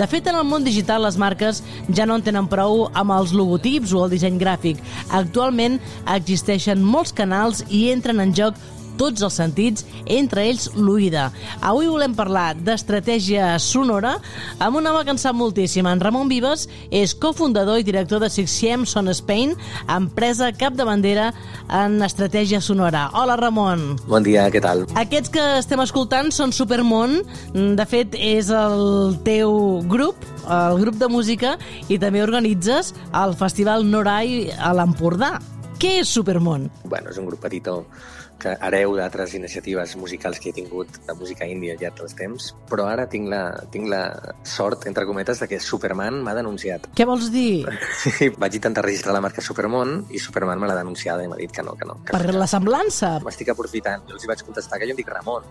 De fet, en el món digital les marques ja no en tenen prou amb els logotips o el disseny gràfic. Actualment existeixen molts canals i entren en joc tots els sentits, entre ells l'oïda. Avui volem parlar d'estratègia sonora amb un home que en sap moltíssim. En Ramon Vives és cofundador i director de Sixiem Son Spain, empresa capdavantera en estratègia sonora. Hola, Ramon. Bon dia, què tal? Aquests que estem escoltant són Supermont. De fet, és el teu grup, el grup de música, i també organitzes el Festival Norai a l'Empordà. Què és Supermont? Bueno, és un grup petitó que hereu d'altres iniciatives musicals que he tingut de música índia ja dels temps, però ara tinc la, tinc la sort, entre cometes, de que Superman m'ha denunciat. Què vols dir? Sí, vaig intentar registrar la marca Supermon i Superman me l'ha denunciada i m'ha dit que no, que no. Que per no. la semblança? M'estic aprofitant. Jo els vaig contestar que jo em dic Ramon.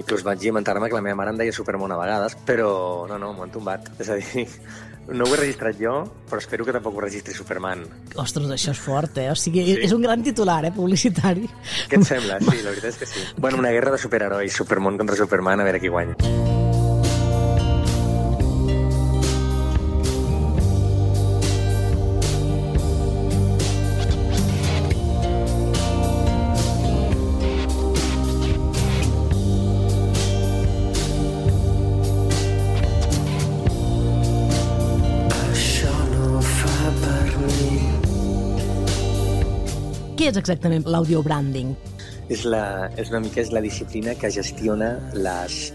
Inclús vaig inventar-me que la meva mare em deia Supermon a vegades, però no, no, m'ho han tombat. És a dir, no ho he registrat jo, però espero que tampoc ho registri Superman. Ostres, això és fort, eh? O sigui, sí. és un gran titular, eh, publicitari. Què et sembla? Sí, la veritat és que sí. Bueno, una guerra de superherois, Supermon contra Superman, a veure qui guanya. És exactament l'audio branding? És, la, és una mica és la disciplina que gestiona les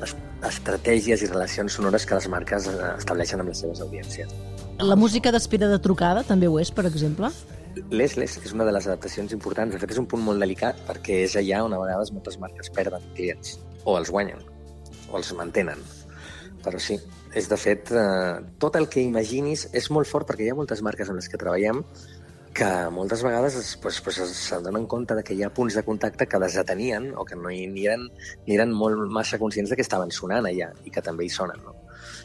estratègies i relacions sonores que les marques eh, estableixen amb les seves audiències. La música d'espera de trucada també ho és, per exemple? L'és, l'és, és una de les adaptacions importants. De fet, és un punt molt delicat perquè és allà on a vegades moltes marques perden clients, o els guanyen, o els mantenen. Però sí, és de fet, eh, tot el que imaginis és molt fort perquè hi ha moltes marques amb les que treballem que moltes vegades es, pues, pues, s'adonen compte de que hi ha punts de contacte que desatenien o que no hi, ni, eren, ni eren molt massa conscients de que estaven sonant allà i que també hi sonen. No?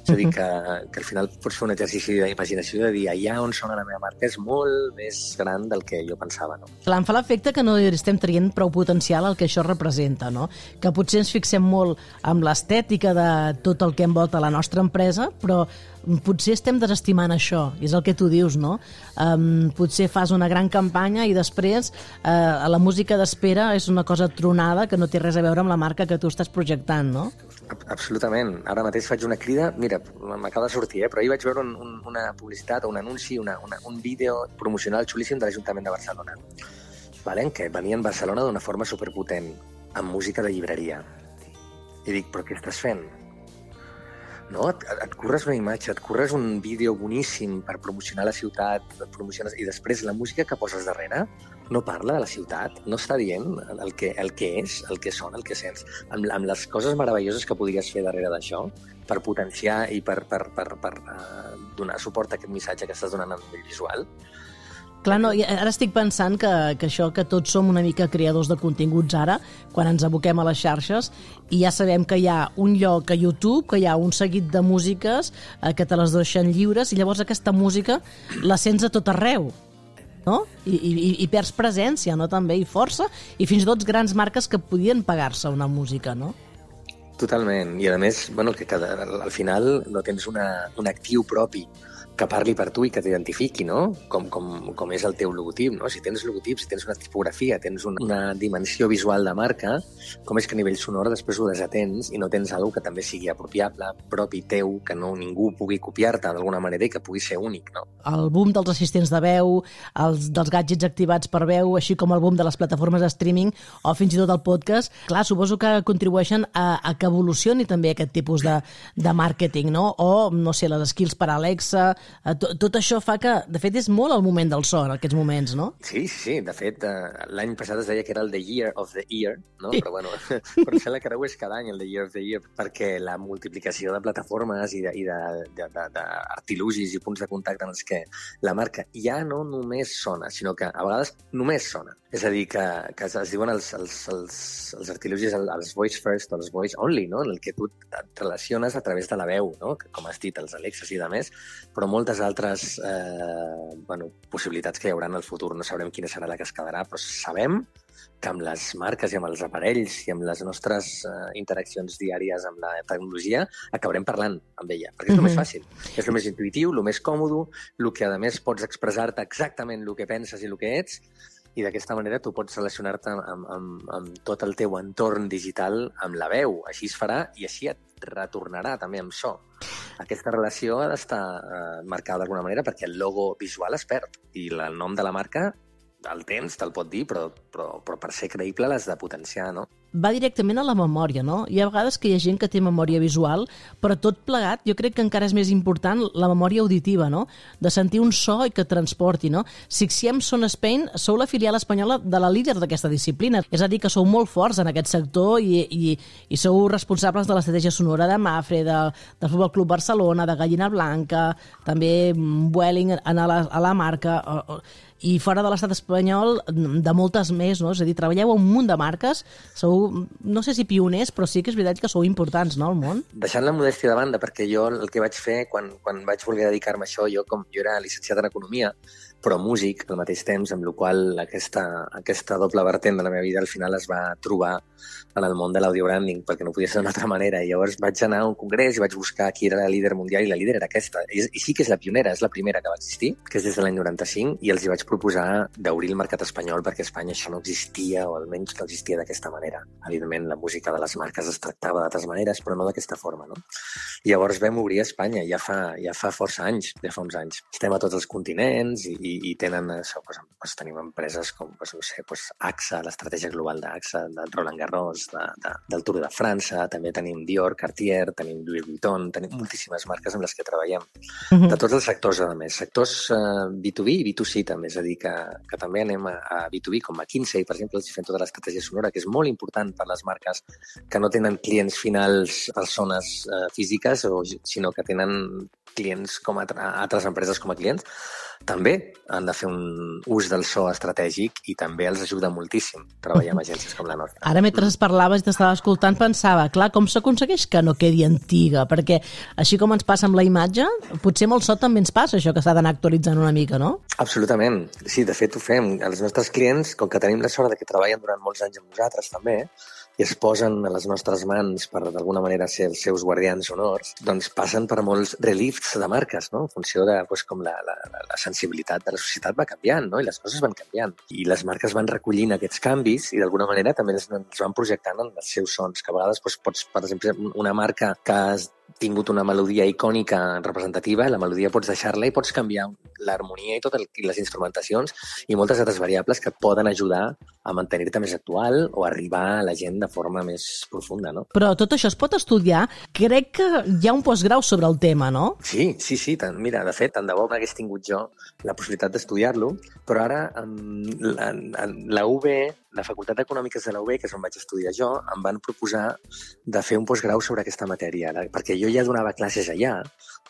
És a dir, que, que al final pots fer un exercici d'imaginació de dir allà on sona la meva marca és molt més gran del que jo pensava. No? Clar, em fa l'efecte que no estem traient prou potencial al que això representa, no? Que potser ens fixem molt amb l'estètica de tot el que envolta la nostra empresa, però potser estem desestimant això, i és el que tu dius, no? Um, potser fas una gran campanya i després uh, la música d'espera és una cosa tronada que no té res a veure amb la marca que tu estàs projectant, no? Absolutament. Ara mateix faig una crida, mira, m'acaba de sortir, eh? però ahir vaig veure un, un, una publicitat un anunci, una, una, un vídeo promocional xulíssim de l'Ajuntament de Barcelona, vale? que venia en Barcelona d'una forma superpotent, amb música de llibreria. I dic, però què estàs fent? No? Et, et curres una imatge, et curres un vídeo boníssim per promocionar la ciutat, promociones, i després la música que poses darrere no parla de la ciutat, no està dient el que, el que és, el que són, el que sents, amb, amb les coses meravelloses que podries fer darrere d'això per potenciar i per, per, per, per uh, donar suport a aquest missatge que estàs donant nivell visual, Clar, no, ara estic pensant que, que això que tots som una mica creadors de continguts ara, quan ens aboquem a les xarxes, i ja sabem que hi ha un lloc a YouTube, que hi ha un seguit de músiques eh, que te les deixen lliures, i llavors aquesta música la sents a tot arreu no? I, i, i perds presència, no? també, i força, i fins i tot grans marques que podien pagar-se una música, no? Totalment, i a més, bueno, que cada, al final no tens una, un actiu propi que parli per tu i que t'identifiqui, no? Com, com, com és el teu logotip, no? Si tens logotip, si tens una tipografia, tens una, una dimensió visual de marca, com és que a nivell sonor després ho desatens i no tens alguna que també sigui apropiable, propi teu, que no ningú pugui copiar-te d'alguna manera i que pugui ser únic, no? El boom dels assistents de veu, els, dels gadgets activats per veu, així com el boom de les plataformes de streaming o fins i tot el podcast, clar, suposo que contribueixen a, a que evolucioni també aquest tipus de, de màrqueting, no? O, no sé, les skills per Alexa, Eh, tot, tot això fa que, de fet, és molt el moment del so en aquests moments, no? Sí, sí, de fet, uh, l'any passat es deia que era el The Year of the Year, no? Sí. Però, bueno, però sembla que ara ho és cada any el The Year of the Year, perquè la multiplicació de plataformes i d'artilugis i punts de contacte en els que la marca ja no només sona, sinó que a vegades només sona. És a dir, que, que es diuen els, els, els, els artilugis, els voice first o els voice only, no? en el que tu et relaciones a través de la veu, no? com has dit, els Alexas i de més, però moltes altres eh, bueno, possibilitats que hi haurà en el futur. No sabrem quina serà la que es quedarà, però sabem que amb les marques i amb els aparells i amb les nostres uh, interaccions diàries amb la tecnologia acabarem parlant amb ella, perquè és el mm -hmm. més fàcil. És el més intuïtiu, el més còmode, el que, a més, pots expressar-te exactament el que penses i el que ets, i d'aquesta manera tu pots relacionar-te amb, amb, amb tot el teu entorn digital amb la veu. Així es farà i així et retornarà també amb so. Aquesta relació ha d'estar eh, marcada d'alguna manera perquè el logo visual es perd i el nom de la marca el temps te'l pot dir, però, però, però per ser creïble l'has de potenciar, no? Va directament a la memòria, no? Hi ha vegades que hi ha gent que té memòria visual, però tot plegat jo crec que encara és més important la memòria auditiva, no? De sentir un so i que transporti, no? Sixiem Son Spain sou la filial espanyola de la líder d'aquesta disciplina, és a dir, que sou molt forts en aquest sector i, i, i sou responsables de l'estratègia sonora de Mafre, de, del Futbol Club Barcelona, de Gallina Blanca, també Welling a la, a la marca... O, o, i fora de l'estat espanyol de moltes més, no? És a dir, treballeu un munt de marques, sou, no sé si pioners, però sí que és veritat que sou importants, no, al món? Deixant la modèstia de banda, perquè jo el que vaig fer quan, quan vaig voler dedicar-me a això, jo com jo era llicenciat en Economia, però músic al mateix temps, amb la qual aquesta, aquesta doble vertent de la meva vida al final es va trobar en el món de l'audiobranding, perquè no podia ser d'una altra manera. I llavors vaig anar a un congrés i vaig buscar qui era la líder mundial i la líder era aquesta. I, I sí que és la pionera, és la primera que va existir, que és des de l'any 95, i els hi vaig proposar d'obrir el mercat espanyol perquè a Espanya això no existia, o almenys no existia d'aquesta manera. Evidentment, la música de les marques es tractava d'altres maneres, però no d'aquesta forma. No? I llavors vam obrir a Espanya, ja fa, ja fa força anys, ja fa uns anys. Estem a tots els continents i, i, i tenen això, doncs, doncs tenim empreses com, doncs, no sé, doncs AXA, l'estratègia global d'AXA, del Roland Garros, de, de, del Tour de França, també tenim Dior, Cartier, tenim Louis Vuitton, tenim moltíssimes marques amb les que treballem. Uh -huh. De tots els sectors, a més. Sectors uh, B2B i B2C també, és a dir, que, que també anem a, a B2B, com a 15, per exemple, els fem tota l'estratègia sonora, que és molt important per les marques que no tenen clients finals, persones uh, físiques, o, sinó que tenen clients com a altres empreses com a clients, també han de fer un ús del so estratègic i també els ajuda moltíssim treballar amb agències com la nostra. Ara, mentre es parlaves i t'estava escoltant, pensava, clar, com s'aconsegueix que no quedi antiga? Perquè així com ens passa amb la imatge, potser amb el so també ens passa això que s'ha d'anar actualitzant una mica, no? Absolutament. Sí, de fet ho fem. Els nostres clients, com que tenim la sort de que treballen durant molts anys amb nosaltres també, i es posen a les nostres mans per d'alguna manera ser els seus guardians honors, doncs passen per molts relifts de marques, no? en funció de doncs, com la, la, la sensibilitat de la societat va canviant no? i les coses van canviant. I les marques van recollint aquests canvis i d'alguna manera també els van projectant en els seus sons, que a vegades doncs, pots, per exemple, una marca que tingut una melodia icònica representativa, la melodia pots deixar-la i pots canviar l'harmonia i totes les instrumentacions i moltes altres variables que et poden ajudar a mantenir-te més actual o arribar a la gent de forma més profunda, no? Però tot això es pot estudiar? Crec que hi ha un postgrau sobre el tema, no? Sí, sí, sí. Tant, mira, de fet, tant de bo m'hagués tingut jo la possibilitat d'estudiar-lo, però ara la, la UB la Facultat d'Econòmiques de la UB, que és on vaig estudiar jo, em van proposar de fer un postgrau sobre aquesta matèria, perquè jo ja donava classes allà,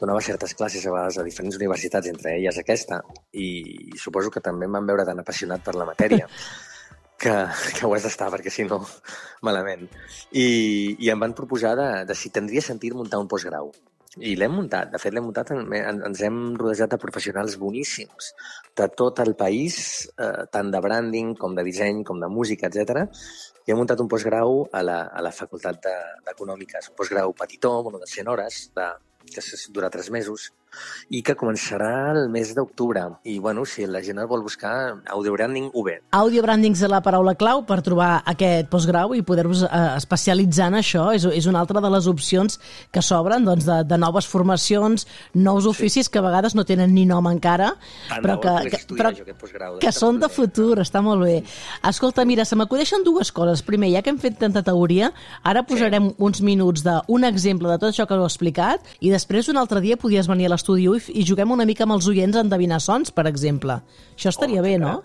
donava certes classes a vegades a diferents universitats, entre elles aquesta, i suposo que també em van veure tan apassionat per la matèria que, que ho has d'estar, perquè si no, malament. I, I em van proposar de, de si tindria sentit muntar un postgrau. I l'hem muntat. De fet, l'hem muntat, ens hem rodejat de professionals boníssims de tot el país, eh, tant de branding com de disseny, com de música, etc. I hem muntat un postgrau a la, a la Facultat d'Econòmiques, de, un postgrau petitó, bueno, de 100 hores, de, que dura tres mesos, i que començarà el mes d'octubre. I, bueno, si la gent el vol buscar, Audio Branding UB. Audio Branding és la paraula clau per trobar aquest postgrau i poder-vos eh, especialitzar en això. És, és una altra de les opcions que s'obren doncs, de, de noves formacions, nous oficis sí. que a vegades no tenen ni nom encara, Tant però que, que, però, postgrau, que són de futur, està molt bé. Escolta, mira, se m'acudeixen dues coses. Primer, ja que hem fet tanta teoria, ara posarem sí. uns minuts d'un exemple de tot això que heu explicat i després un altre dia podies venir a l'estudi i, i juguem una mica amb els oients a endevinar sons, per exemple. Això estaria oh, bé, no?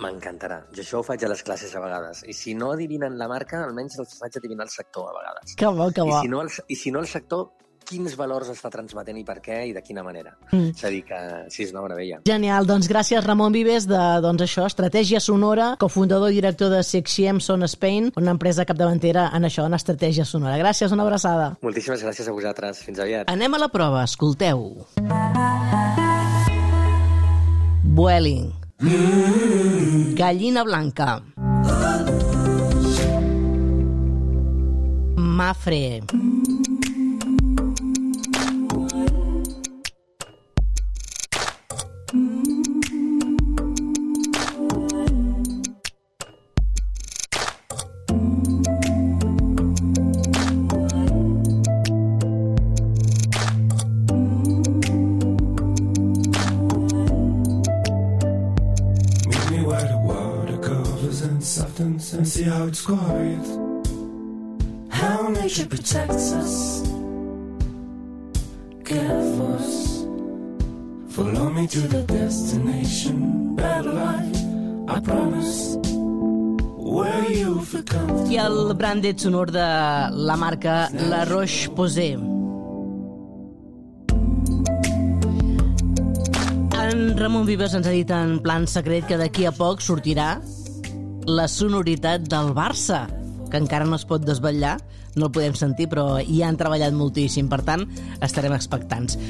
M'encantarà. Jo això ho faig a les classes a vegades. I si no adivinen la marca, almenys els faig adivinar el sector a vegades. Que bo, que bo. I si no el, i si no el sector, quins valors està transmetent i per què i de quina manera. Mm. És a dir, que sí, és una meravella. Genial. Doncs gràcies, Ramon Vives, de doncs això, Estratègia Sonora, cofundador i director de Sexiem Son Spain, una empresa capdavantera en això, en estratègia sonora. Gràcies, una abraçada. Moltíssimes gràcies a vosaltres. Fins aviat. Anem a la prova. Escolteu. Vueling. Gallina blanca. Mafre. Meet and softens and see how it's quiet. How nature protects us, care for us. Follow me to the destination, better life, I promise. I el branded sonor de la marca La Roche-Posay. En Ramon Vives ens ha dit en plan secret que d'aquí a poc sortirà la sonoritat del Barça, que encara no es pot desvetllar, no el podem sentir, però hi han treballat moltíssim, per tant, estarem expectants.